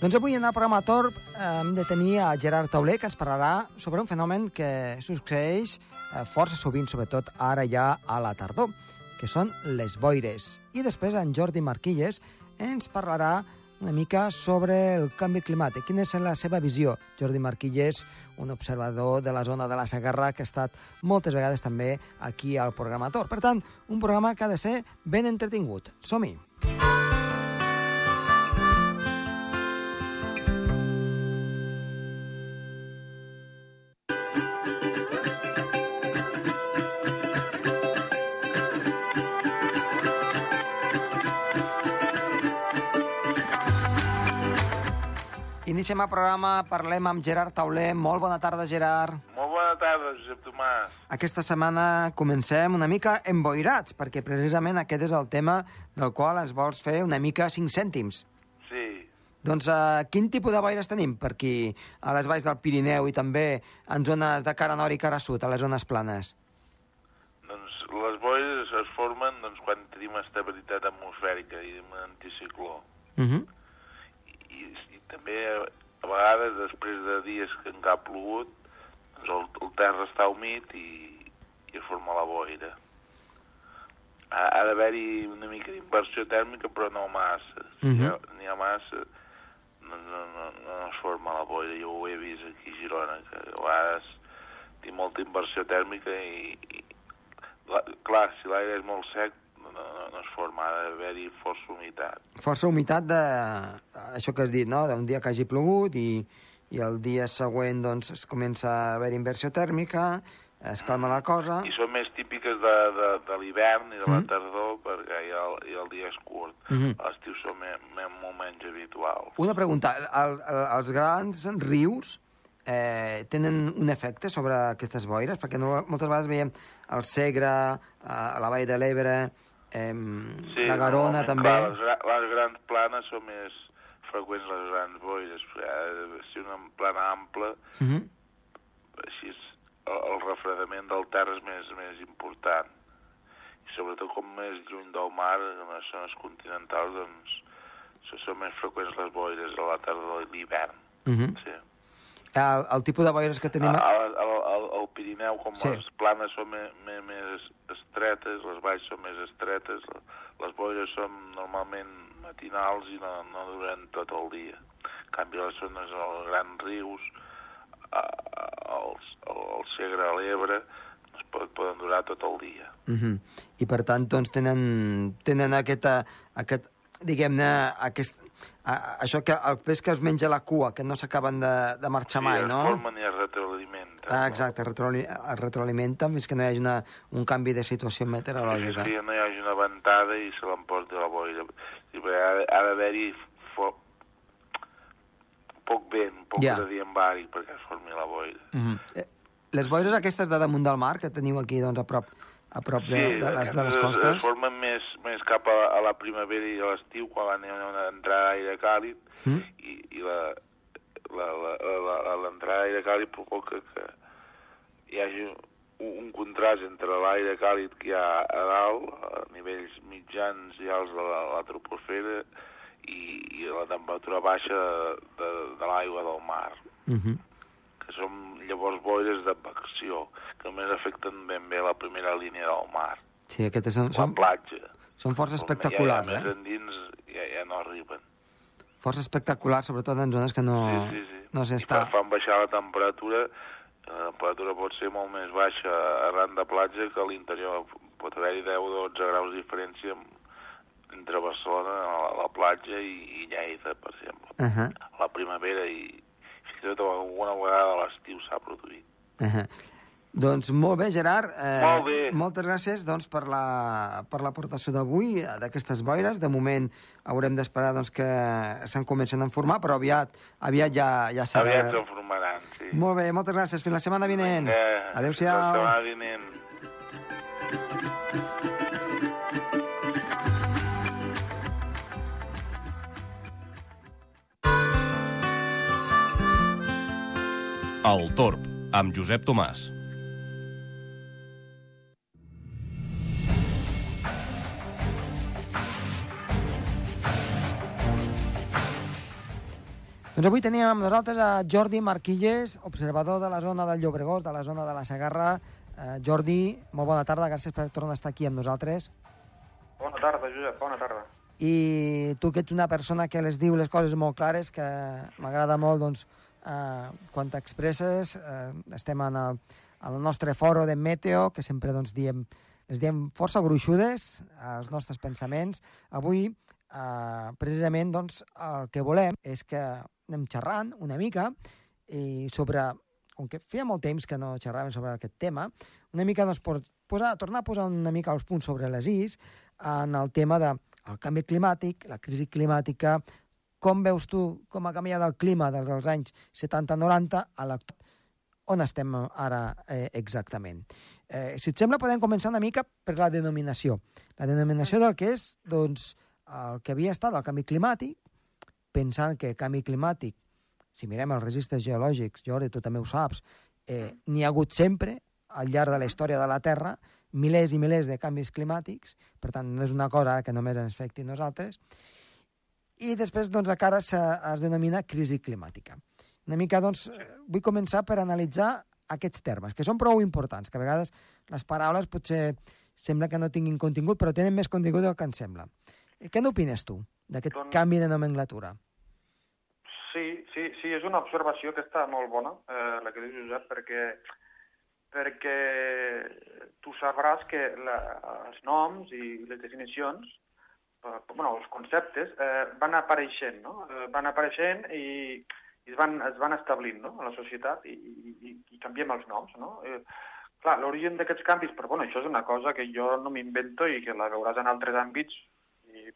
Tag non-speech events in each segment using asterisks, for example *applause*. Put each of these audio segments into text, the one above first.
Doncs avui en el programa Torb eh, hem de tenir a Gerard Tauler, que ens parlarà sobre un fenomen que succeeix eh, força sovint, sobretot ara ja a la tardor, que són les boires. I després en Jordi Marquilles ens parlarà una mica sobre el canvi climàtic. Quina és la seva visió? Jordi Marquilles, un observador de la zona de la Sagarra que ha estat moltes vegades també aquí al programa Tor. Per tant, un programa que ha de ser ben entretingut. Som-hi! Iniciem el programa, parlem amb Gerard Tauler. Molt bona tarda, Gerard. Molt bona tarda, Josep Tomàs. Aquesta setmana comencem una mica emboirats, perquè precisament aquest és el tema del qual ens vols fer una mica cinc cèntims. Sí. Doncs uh, quin tipus de boires tenim per aquí, a les valls del Pirineu i també en zones de cara nord i cara sud, a les zones planes? Doncs les boires es formen doncs, quan tenim estabilitat atmosfèrica i un anticicló. Uh -huh. També a vegades després de dies que encara ha plogut doncs el, el terra està humit i, i es forma la boira. Ha, ha d'haver-hi una mica d'inversió tèrmica però no massa. Si Mhm. n'hi ha, ha massa no, no, no, no es forma la boira. Jo ho he vist aquí a Girona, que a vegades té molta inversió tèrmica i, i la, clar, si l'aire és molt sec no, no, es forma, ha d'haver-hi força humitat. Força humitat de... Això que has dit, no?, d'un dia que hagi plogut i, i el dia següent doncs, es comença a haver inversió tèrmica, es calma la cosa... I són més típiques de, de, de l'hivern i de la Mhm. tardor perquè ja el, ja el dia és curt. Mhm. A l'estiu són me, me, molt menys habituals. Una pregunta, el, el, els grans rius eh, tenen un efecte sobre aquestes boires? Perquè no, moltes vegades veiem el Segre, a la Vall de l'Ebre, eh, la Garona també... Clar, les, les grans planes són més freqüents les grans boires. De ser una plana ampla, Uh -huh. així és, el, el refredament del terra és més, més important. I sobretot com més lluny del mar, en les zones continentals, doncs, són més freqüents les boires a la tardor i l'hivern. Uh -huh. Sí. El, el tipus de boires que tenim... A, a, al, al, al Pirineu, com Sí. les planes són me, me, més estretes, les valls són més estretes, les boires són normalment matinals i no, no duren tot el dia. En canvi, les zones, els grans rius, els, el, el Segre, a l'Ebre, es pot, poden durar tot el dia. Uh -huh. I per tant, doncs, tenen, tenen aquesta, aquest, diguem-ne, aquest, a, això que el peix que es menja la cua, que no s'acaben de, de marxar mai, I no? es formen i es retroalimenten. Ah, exacte, retroali- es retroalimenten fins que no hi hagi una, un canvi de situació Sí, meteorològica. sí, no hi hagi una ventada i se l'emporti la boira. Sí, ha, ha d'haver-hi fo... poc vent, poc Ja. gradient bàric perquè es formi la boira. -huh. eh, les boires aquestes de damunt del mar, que teniu aquí doncs, a prop, a prop de, de, les, de les es- costes... Es formen més, més cap a, a la primavera i a l'estiu, quan hi ha una entrada d'aire càlid, Mm. i, i la, l'entrada d'aire càlid provoca que hi hagi un, un contrast entre l'aire càlid que hi ha a dalt, a nivells mitjans i alts de la, la troposfera, i, i la temperatura baixa de, de l'aigua del mar, Uh -huh. Llavors boires d'advecció, que només afecten ben bé la primera línia del mar, Sí, aquestes són, la són, platja. són força Ja, espectaculars, ja, més eh? endins ja, ja no arriben. Força espectaculars, sobretot en zones que no, sí, sí, sí. no s'està... fan, baixar la temperatura, la temperatura pot ser molt més baixa arran de platja que a l'interior. Pot haver-hi 10 o 12 graus de diferència entre Barcelona, la, la platja i, i Lleida, per exemple. Uh -huh. La primavera i fins i tot alguna vegada a l'estiu s'ha produït. Uh -huh. Doncs molt bé, Gerard. Eh, Molt bé. Moltes gràcies doncs, per la- per l'aportació d'avui, eh, d'aquestes boires. De moment haurem d'esperar doncs, que se'n comencen a formar, però aviat, aviat ja, ja serà. Aviat se'n formaran, sí. Molt bé, moltes gràcies. Fins la setmana vinent. Adéu-siau. Fins la setmana vinent. El Torb, amb Josep Tomàs. Doncs avui teníem amb nosaltres a Jordi Marquilles, observador de la zona del Llobregós, de la zona de la Segarra. Eh, Jordi, molt bona tarda, gràcies per tornar a estar aquí amb nosaltres. Bona tarda, Josep, bona tarda. I tu que ets una persona que les diu les coses molt clares, que m'agrada molt, doncs, eh, quan t'expresses, eh, estem en el, al nostre foro de Meteo, que sempre doncs, diem, les diem força gruixudes, els nostres pensaments. Avui, eh, precisament, doncs, el que volem és que anem xerrant una mica i sobre, com que feia molt temps que no xerràvem sobre aquest tema, una mica doncs, posar, tornar a posar una mica els punts sobre les is en el tema de canvi climàtic, la crisi climàtica, com veus tu com ha canviat el clima des dels anys 70-90 a l'actual? On estem ara eh, exactament? Eh, si et sembla, podem començar una mica per la denominació. La denominació del que és, doncs, el que havia estat el canvi climàtic, pensant que canvi climàtic, si mirem els registres geològics, Jordi, tu també ho saps, eh, n'hi ha hagut sempre al llarg de la història de la Terra, milers i milers de canvis climàtics, per tant, no és una cosa que només ens afecti nosaltres, i després, doncs, encara es denomina crisi climàtica. Una mica, doncs, vull començar per analitzar aquests termes, que són prou importants, que a vegades les paraules potser sembla que no tinguin contingut, però tenen més contingut del que ens sembla. Què n'opines tu, d'aquest doncs... canvi de nomenclatura? Sí, sí, sí, és una observació que està molt bona, eh, la que dius, Josep, perquè, perquè tu sabràs que la, els noms i les definicions, eh, bueno, els conceptes, eh, van apareixent, no? Eh, van apareixent i, i es, van, es van establint no? a la societat i, i, i canviem els noms, no? Eh, clar, l'origen d'aquests canvis, però bueno, això és una cosa que jo no m'invento i que la veuràs en altres àmbits i,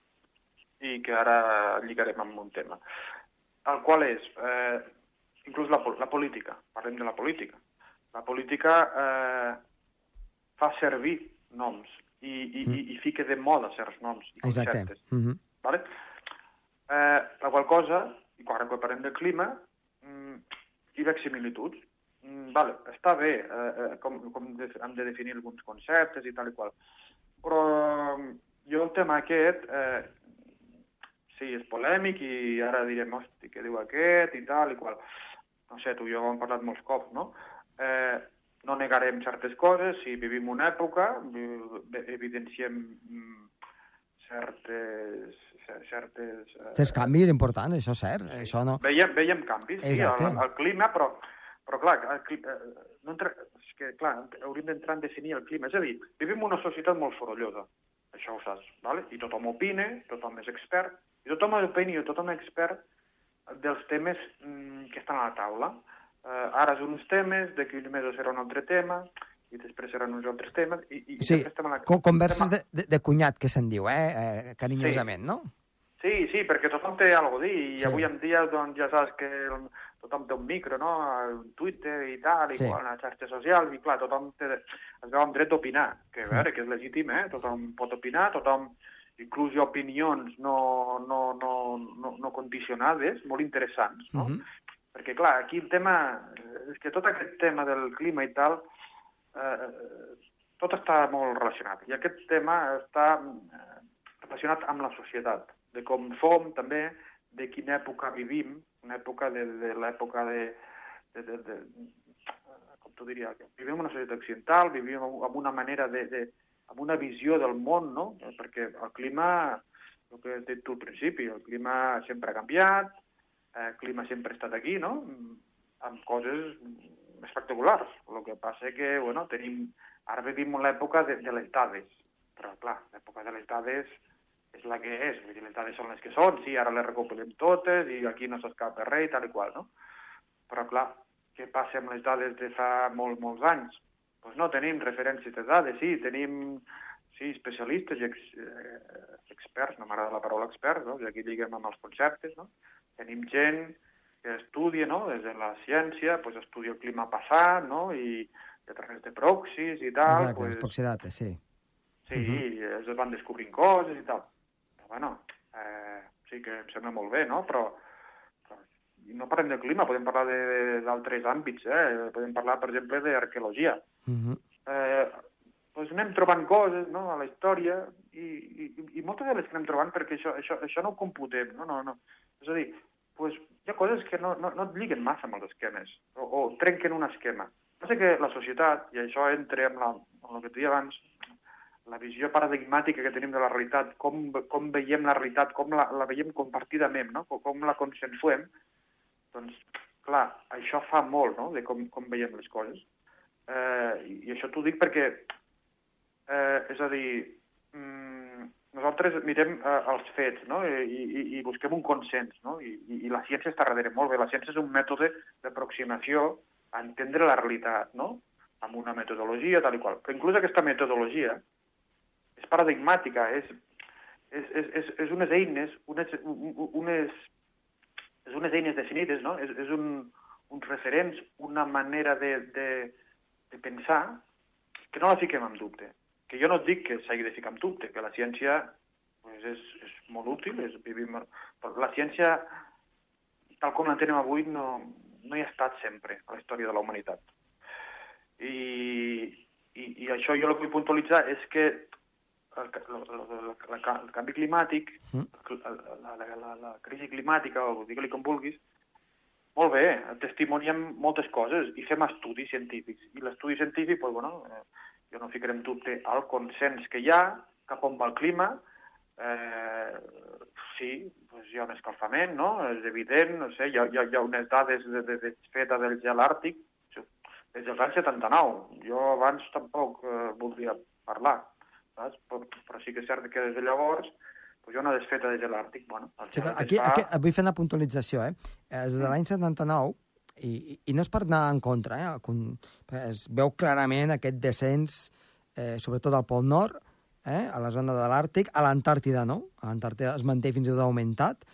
i que ara lligarem amb un tema el qual és eh, inclús la, la política, parlem de la política. La política eh, fa servir noms i, i, mm. i, i fica de moda certs noms i conceptes. Mm -hmm. vale? eh, la qual cosa, i quan parlem de clima, mm, hi veig similituds. Mm, vale, està bé eh, eh, com, com de, hem de definir alguns conceptes i tal i qual, però jo el tema aquest eh, sí, és polèmic i ara direm, hosti, què diu aquest i tal i qual. No sé, tu i jo hem parlat molts cops, no? Eh, no negarem certes coses, si vivim una època, evidenciem mm, certes... certes eh... Certs canvis importants, això és cert, sí. això no... Veiem, veiem canvis, Exacte. sí, el, el clima, però, però clar, el, clima, eh, no entra, és que, clar, hauríem d'entrar en definir el clima. És a dir, vivim una societat molt sorollosa, això ho saps, ¿vale? i tothom opina, tothom és expert, i tothom opina i tothom és expert dels temes mm, que estan a la taula. Eh, ara són uns temes, d'aquí uns mesos serà un altre tema, i després seran uns altres temes. I, i sí, estem a la... converses de, de, de cunyat, que se'n diu, eh? eh carinyosament, sí. no? Sí, sí, perquè tothom té alguna cosa a dir, i sí. avui en dia doncs, ja saps que el, tothom té un micro, no?, un Twitter i tal, i sí. qual, les xarxes socials, i clar, tothom té, es veu amb dret d'opinar, que a veure, que és legítim, eh? Tothom pot opinar, tothom inclús hi ha opinions no, no, no, no, no condicionades, molt interessants, no? Uh mhm. -huh. Perquè, clar, aquí el tema... És que tot aquest tema del clima i tal, eh, tot està molt relacionat. I aquest tema està eh, relacionat amb la societat, de com som també, de quina època vivim, una època de, de l'època de, de, de, de, com t'ho diria, vivim en una societat occidental, vivim amb una manera de, de, amb una visió del món, no? Perquè el clima, el que has dit tu al principi, el clima sempre ha canviat, eh, clima sempre ha estat aquí, no? Amb coses espectaculars. El que passa que, bueno, tenim... Ara vivim l'època de, de les dades, però, clar, l'època de les dades és la que és, vull dir, les dades són les que són, sí, ara les recopilem totes i aquí no s'escapa res i tal i qual, no? Però, clar, què passa amb les dades de fa molt, molts anys? pues no tenim referències de dades, sí, tenim sí, especialistes i ex, eh, experts, no m'agrada la paraula expert, no? aquí lliguem amb els conceptes, no? Tenim gent que estudia, no? des de la ciència, pues, estudia el clima passat, no? i a través de proxys i tal... Exacte, pues, proxidates, sí. Sí, uh -huh. es van descobrint coses i tal. Però, bueno, eh, sí que em sembla molt bé, no? Però i no parlem del clima, podem parlar d'altres àmbits, eh? podem parlar, per exemple, d'arqueologia. Uh mhm. -huh. eh, doncs anem trobant coses no, a la història i, i, i moltes de les que anem trobant perquè això, això, això no ho computem, no, no, no. És a dir, pues, hi ha coses que no, no, no et lliguen massa amb els esquemes, o, o trenquen un esquema. Passa que la societat, i això entra en, la, en el que et deia abans, la visió paradigmàtica que tenim de la realitat, com, com veiem la realitat, com la, la veiem compartidament, no? com, com la consensuem, doncs, clar, això fa molt no? de com, com veiem les coses. Eh, I això t'ho dic perquè, eh, és a dir, mm, nosaltres mirem eh, els fets no? I, i, i busquem un consens, no? I, i, i la ciència està darrere molt bé. La ciència és un mètode d'aproximació a entendre la realitat, no? amb una metodologia, tal i qual. Però inclús aquesta metodologia és paradigmàtica, és, és, és, és, és unes eines, unes, unes, és unes eines definides, no? és, és un, uns referents, una manera de, de, de pensar que no la fiquem en dubte. Que jo no et dic que s'hagi de ficar en dubte, que la ciència pues, és, és molt útil, és, vivim, però la ciència, tal com l'entenem avui, no, no hi ha estat sempre a la història de la humanitat. I, i, i això jo el que vull puntualitzar és que el, el, el, el canvi climàtic, mm. la, la, la, la crisi climàtica, o digue-li com vulguis, molt bé, testimoniem moltes coses i fem estudis científics. I l'estudi científic, doncs, bueno, eh, jo no ficaré en dubte el consens que hi ha cap on va el clima. Eh, sí, doncs hi ha un escalfament, no? És evident, no sé, hi ha, hi ha, hi ha unes dades de, de, de feta del gel àrtic des dels anys 79. Jo abans tampoc eh, voldria parlar saps? Però, però sí que és cert que des de llavors pues, hi ha una desfeta de gel àrtic. Bueno, sí, aquí, fa... aquí, vull fer una puntualització, eh? És de l'any 79, i, i no és per anar en contra, eh? Es veu clarament aquest descens, eh, sobretot al Pol Nord, eh? a la zona de l'Àrtic, a l'Antàrtida no, a l'Antàrtida es manté fins i tot augmentat,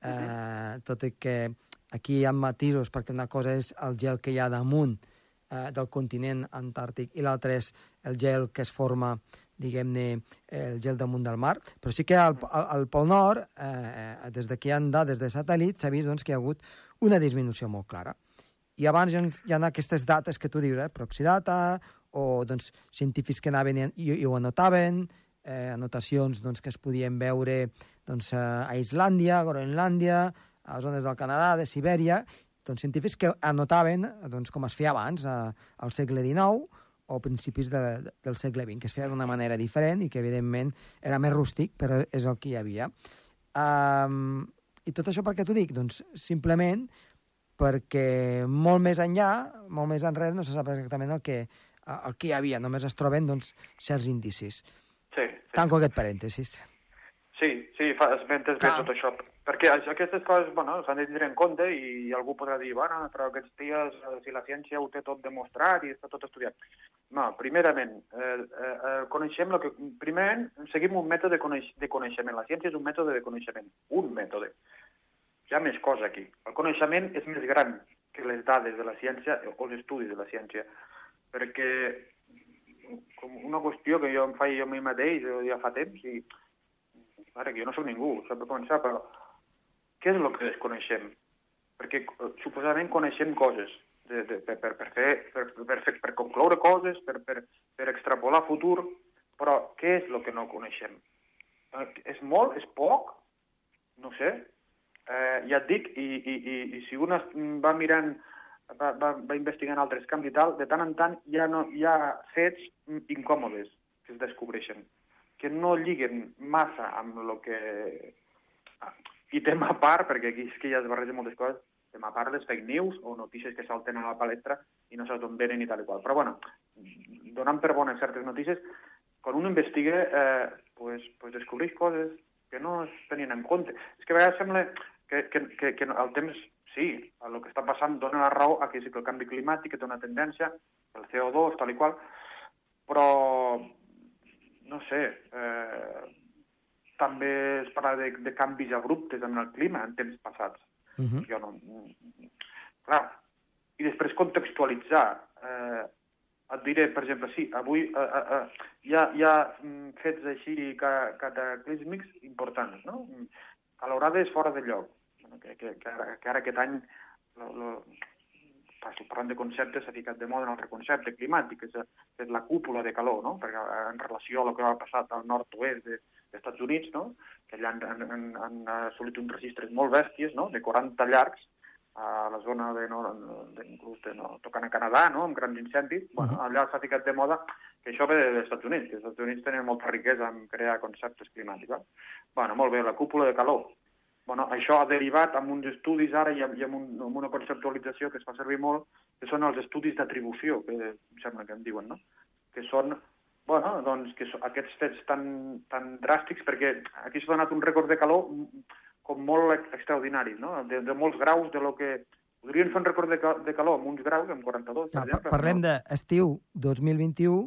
eh, uh -huh. tot i que aquí hi ha matisos, perquè una cosa és el gel que hi ha damunt eh, del continent antàrtic i l'altre és el gel que es forma diguem-ne, el gel damunt del mar, però sí que al, al, al Pol Nord, eh, des d'aquí han dades de satèl·lit, s'ha vist doncs, que hi ha hagut una disminució molt clara. I abans hi ha aquestes dates que tu dius, eh, proxidata, o doncs, científics que anaven i, i ho anotaven, eh, anotacions doncs, que es podien veure doncs, a Islàndia, a Groenlàndia, a zones del Canadà, de Sibèria, doncs, científics que anotaven, doncs, com es feia abans, a, al segle XIX, o principis de, de, del segle XX, que es feia d'una manera diferent i que, evidentment, era més rústic, però és el que hi havia. Um, I tot això per què t'ho dic? Doncs simplement perquè molt més enllà, molt més enrere, no se sap exactament el que, el que hi havia, només es troben doncs, certs indicis. Sí, sí. Tanco aquest parèntesis. Sí, sí, fa, esmentes bé tot això. Perquè aquestes coses, bueno, s'han de tindre en compte i algú podrà dir, bueno, però aquests dies, eh, si la ciència ho té tot demostrat i està tot estudiat. No, primerament, eh, eh, eh coneixem el que... Primerament, seguim un mètode de, coneix, de coneixement. La ciència és un mètode de coneixement, un mètode. Hi ha més cosa aquí. El coneixement és més gran que les dades de la ciència o els estudis de la ciència, perquè com una qüestió que jo em faig jo a mi mateix ja fa temps i ara que jo no sóc ningú, això per començar, però què és el que desconeixem? Perquè eh, suposadament coneixem coses de, de, per, per, per, fer, per, per, fer, per concloure coses, per, per, per extrapolar futur, però què és el que no coneixem? Eh, és molt? És poc? No sé. Eh, ja et dic, i, i, i, i si un va mirant, va, va, va investigant altres camps i tal, de tant en tant ja no, hi ha fets incòmodes que es descobreixen que no lliguen massa amb el que... I tema a part, perquè aquí és que ja es barregen moltes coses, tema a part les fake news o notícies que salten a la palestra i no saps d'on venen i tal i qual. Però, bueno, donant per bones certes notícies, quan un investiga, eh, pues, pues descobreix coses que no es tenien en compte. És que a vegades sembla que, que, que, que el temps, sí, el que està passant dona la raó a que, sí, que el canvi climàtic té una tendència, el CO2, tal i qual, però no sé, eh, també es parla de, de canvis abruptes en el clima en temps passats. Uh mhm. -huh. Jo no... Clar, i després contextualitzar. Eh, et diré, per exemple, sí, avui eh, eh, eh, hi, ha, hi ha mm, fets així cataclísmics importants, no? Calorades fora de lloc, que, que, que, ara, que ara aquest any lo, lo, parlant de conceptes, s'ha ficat de moda un altre concepte climàtic, que és, que és la cúpula de calor, no? perquè en relació a el que ha passat al nord-oest de, dels Estats Units, no? que allà han, han, han, assolit uns registres molt bèsties, no? de 40 llargs, a la zona de, no, de, inclús de, no, tocant a Canadà, no? amb grans incendis, bueno, allà s'ha ficat de moda que això ve dels Estats Units, que els Estats Units tenen molta riquesa en crear conceptes climàtics. Eh? Bueno, molt bé, la cúpula de calor. Bueno, això ha derivat amb uns estudis ara i amb, i amb, un, amb una conceptualització que es fa servir molt, que són els estudis d'atribució, que em sembla que en diuen, no? que són bueno, doncs, que aquests fets tan, tan dràstics, perquè aquí s'ha donat un rècord de calor com molt extraordinari, no? de, de molts graus de lo que... Podrien fer un rècord de, de calor amb uns graus, amb 42, per exemple. Parlem no? d'estiu 2021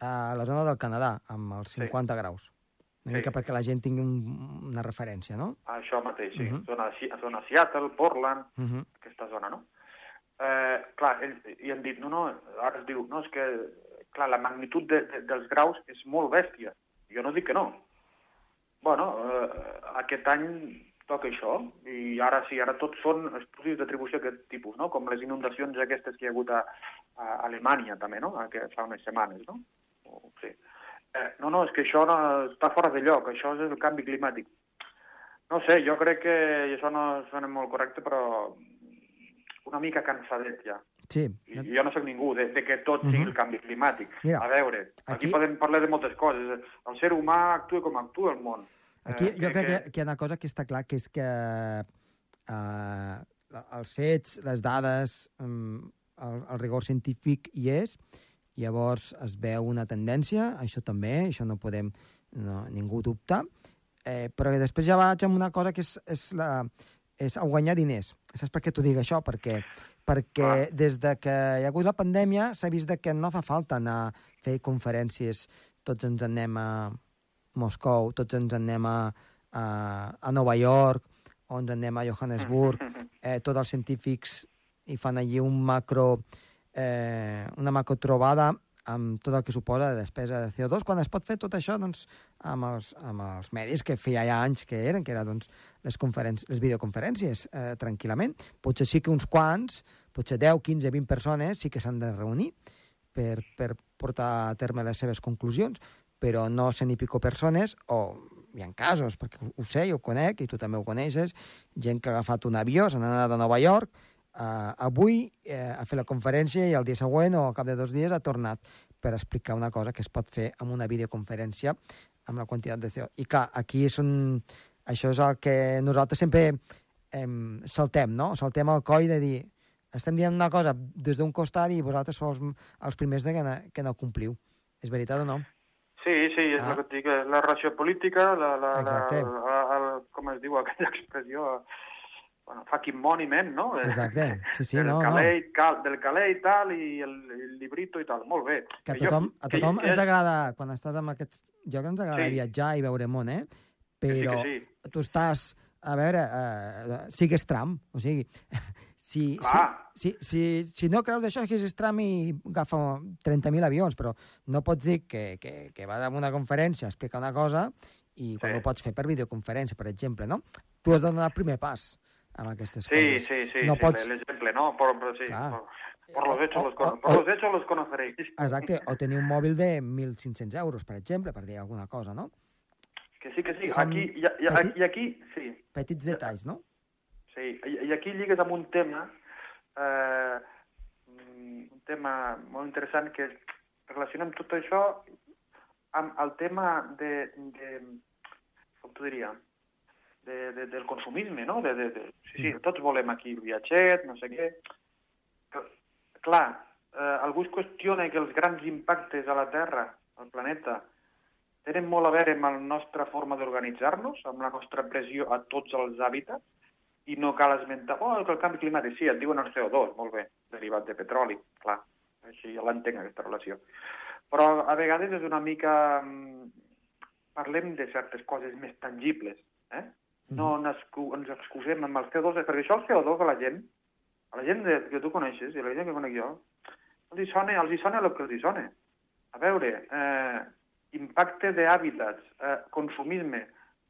a la zona del Canadà, amb els 50 sí. graus. Una sí. mica perquè la gent tingui un, una referència, no? Això mateix, sí. Uh -huh. zona, zona Seattle, Portland, uh -huh. aquesta zona, no? Eh, clar, ells, i han dit, no, no, ara es diu, no, és que clar, la magnitud de, de, dels graus és molt bèstia. Jo no dic que no. Bueno, eh, aquest any toca això, i ara sí, ara tots són estudis d'atribució d'aquest tipus, no? com les inundacions aquestes que hi ha hagut a, a Alemanya també, no? que fa unes setmanes. No? O, sí. Eh, no, no, és que això no, està fora de lloc, això és el canvi climàtic. No sé, jo crec que, això no sona molt correcte, però una mica cansadet ja. Sí. I jo no sóc ningú de, de que tot uh -huh. sigui mhm. el canvi climàtic. Mira, a veure, aquí, aquí podem parlar de moltes coses. El ser humà actua com actua el món. Aquí eh, jo crec que... que hi ha una cosa que està clar, que és que eh, els fets, les dades, el, el rigor científic hi és, llavors es veu una tendència, això també, això no podem, no, ningú dubta, eh, però després ja vaig amb una cosa que és, és, la, és guanyar diners. Saps per què t'ho dic això? Perquè perquè ah. des de que hi ha hagut la pandèmia s'ha vist que no fa falta anar a fer conferències, tots ens anem a Moscou, tots ens anem a, a, a Nova York, o ens anem a Johannesburg, *laughs* eh, tots els científics hi fan allí un macro, eh, una macro trobada amb tot el que suposa de despesa de CO2, quan es pot fer tot això doncs, amb, els, amb els medis que feia ja anys que eren, que eren doncs, les, les videoconferències, eh, tranquil·lament. Potser sí que uns quants, potser 10, 15, 20 persones sí que s'han de reunir per, per portar a terme les seves conclusions, però no cent i pico persones, o hi ha casos, perquè ho sé, ho conec, i tu també ho coneixes, gent que ha agafat un avió, s'han anat a Nova York, Uh, avui uh, ha fet la conferència i el dia següent o al cap de dos dies ha tornat per explicar una cosa que es pot fer amb una videoconferència amb la quantitat de CO. I clar, aquí és un... això és el que nosaltres sempre em, saltem, no? Saltem el coll de dir estem dient una cosa des d'un costat i vosaltres sou els, els primers de que, no, que no compliu. És veritat o no? Sí, sí, és ah. el que et dic, la relació política, la, la, la, la, la, com es diu aquella *laughs* expressió, bueno, fucking monument, no? Exacte, sí, sí, del no, calé, no. Cal, del calé i tal, i el, el librito i tal, molt bé. Que a tothom, jo, a tothom que ens agrada, quan estàs en aquests llocs, ens agrada sí. viatjar i veure món, eh? Però sí sí. tu estàs, a veure, uh, sigues tram, o sigui, *laughs* si, si, si, si, si no creus d'això, que és tram i agafa 30.000 avions, però no pots dir que, que, que vas a una conferència a explicar una cosa i quan sí. ho pots fer per videoconferència, per exemple, no? Tu has de donar el primer pas amb aquestes sí, coses. Sí, sí, no sí, pots... l'exemple, no? Por, por, sí, por, por, los hechos, o, los, o, por los hechos los conoceréis. Exacte, o tenir un mòbil de 1.500 euros, per exemple, per dir alguna cosa, no? Que sí, que sí, Som aquí, i, i, petit, i aquí, sí. Petits detalls, no? Sí, i, i aquí lligues amb un tema, eh, un tema molt interessant que relacionem tot això amb el tema de, de com t'ho diria, de, de, del consumisme, no? De, de, de, sí, sí, tots volem aquí el viatget, no sé què. Clar, eh, algú es qüestiona que els grans impactes a la Terra, al planeta, tenen molt a veure amb la nostra forma d'organitzar-nos, amb la nostra pressió a tots els hàbitats, i no cal esmentar, oh, el canvi climàtic, sí, et diuen el CO2, molt bé, derivat de petroli, clar, així ja l'entenc, aquesta relació. Però a vegades és una mica... Mm, parlem de certes coses més tangibles, eh? No ens, ens excusem amb el CO2, perquè això el CO2 a la gent, a la gent que tu coneixes i a la gent que conec jo, els hi sona, els hi sona el que els hi sona. A veure, eh, impacte d'hàbitats, eh, consumisme,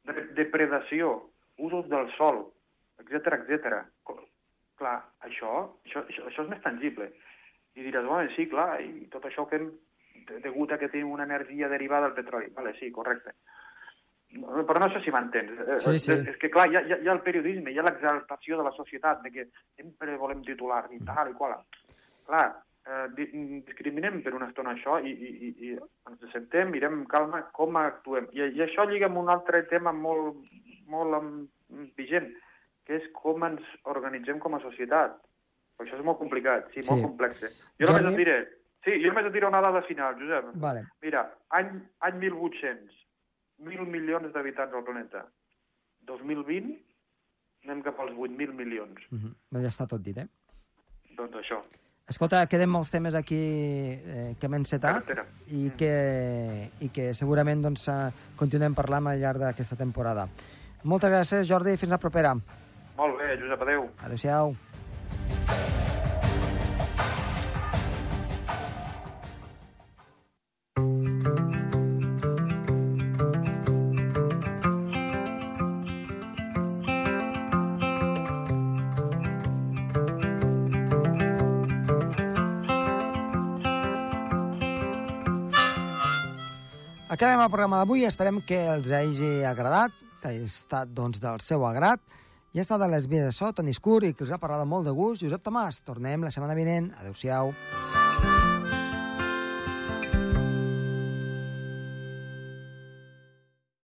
de, depredació, usos del sol, etc etc. Clar, això, això, això, això és més tangible. I diràs, bueno, sí, clar, i tot això que hem degut a que tenim una energia derivada del petroli. Vale, sí, correcte. Però no sé si m'entens. Eh, Sí, sí. És, que, clar, hi ha, hi ha- el periodisme, hi ha l'exaltació de la societat, de que sempre volem titular i tal i qual. Clar, eh, di discriminem per una estona això i, i, i, ens sentem, mirem amb calma com actuem. I, I això lliga amb un altre tema molt, molt vigent, que és com ens organitzem com a societat. Però això és molt complicat, sí, Sí. molt complex. Jo només et diré, sí, jo només et diré una dada final, Josep. Vale. Mira, any, any 1800, 1.000 milions d'habitants al planeta. 2020, anem cap als 8.000 milions. Uh -huh. Ja està tot dit, eh? Doncs això. Escolta, queden molts temes aquí eh, que hem encetat i que, i que segurament doncs, eh, continuem parlant al llarg d'aquesta temporada. Moltes gràcies, Jordi, i fins la propera. Molt bé, Josep, adéu. Adéu-siau. Acabem el programa d'avui. Esperem que els hagi agradat, que hagi estat doncs, del seu agrat. I ha estat les vies de so, Toni Escur, i que us ha parlat molt de gust, Josep Tomàs. Tornem la setmana vinent. Adéu-siau.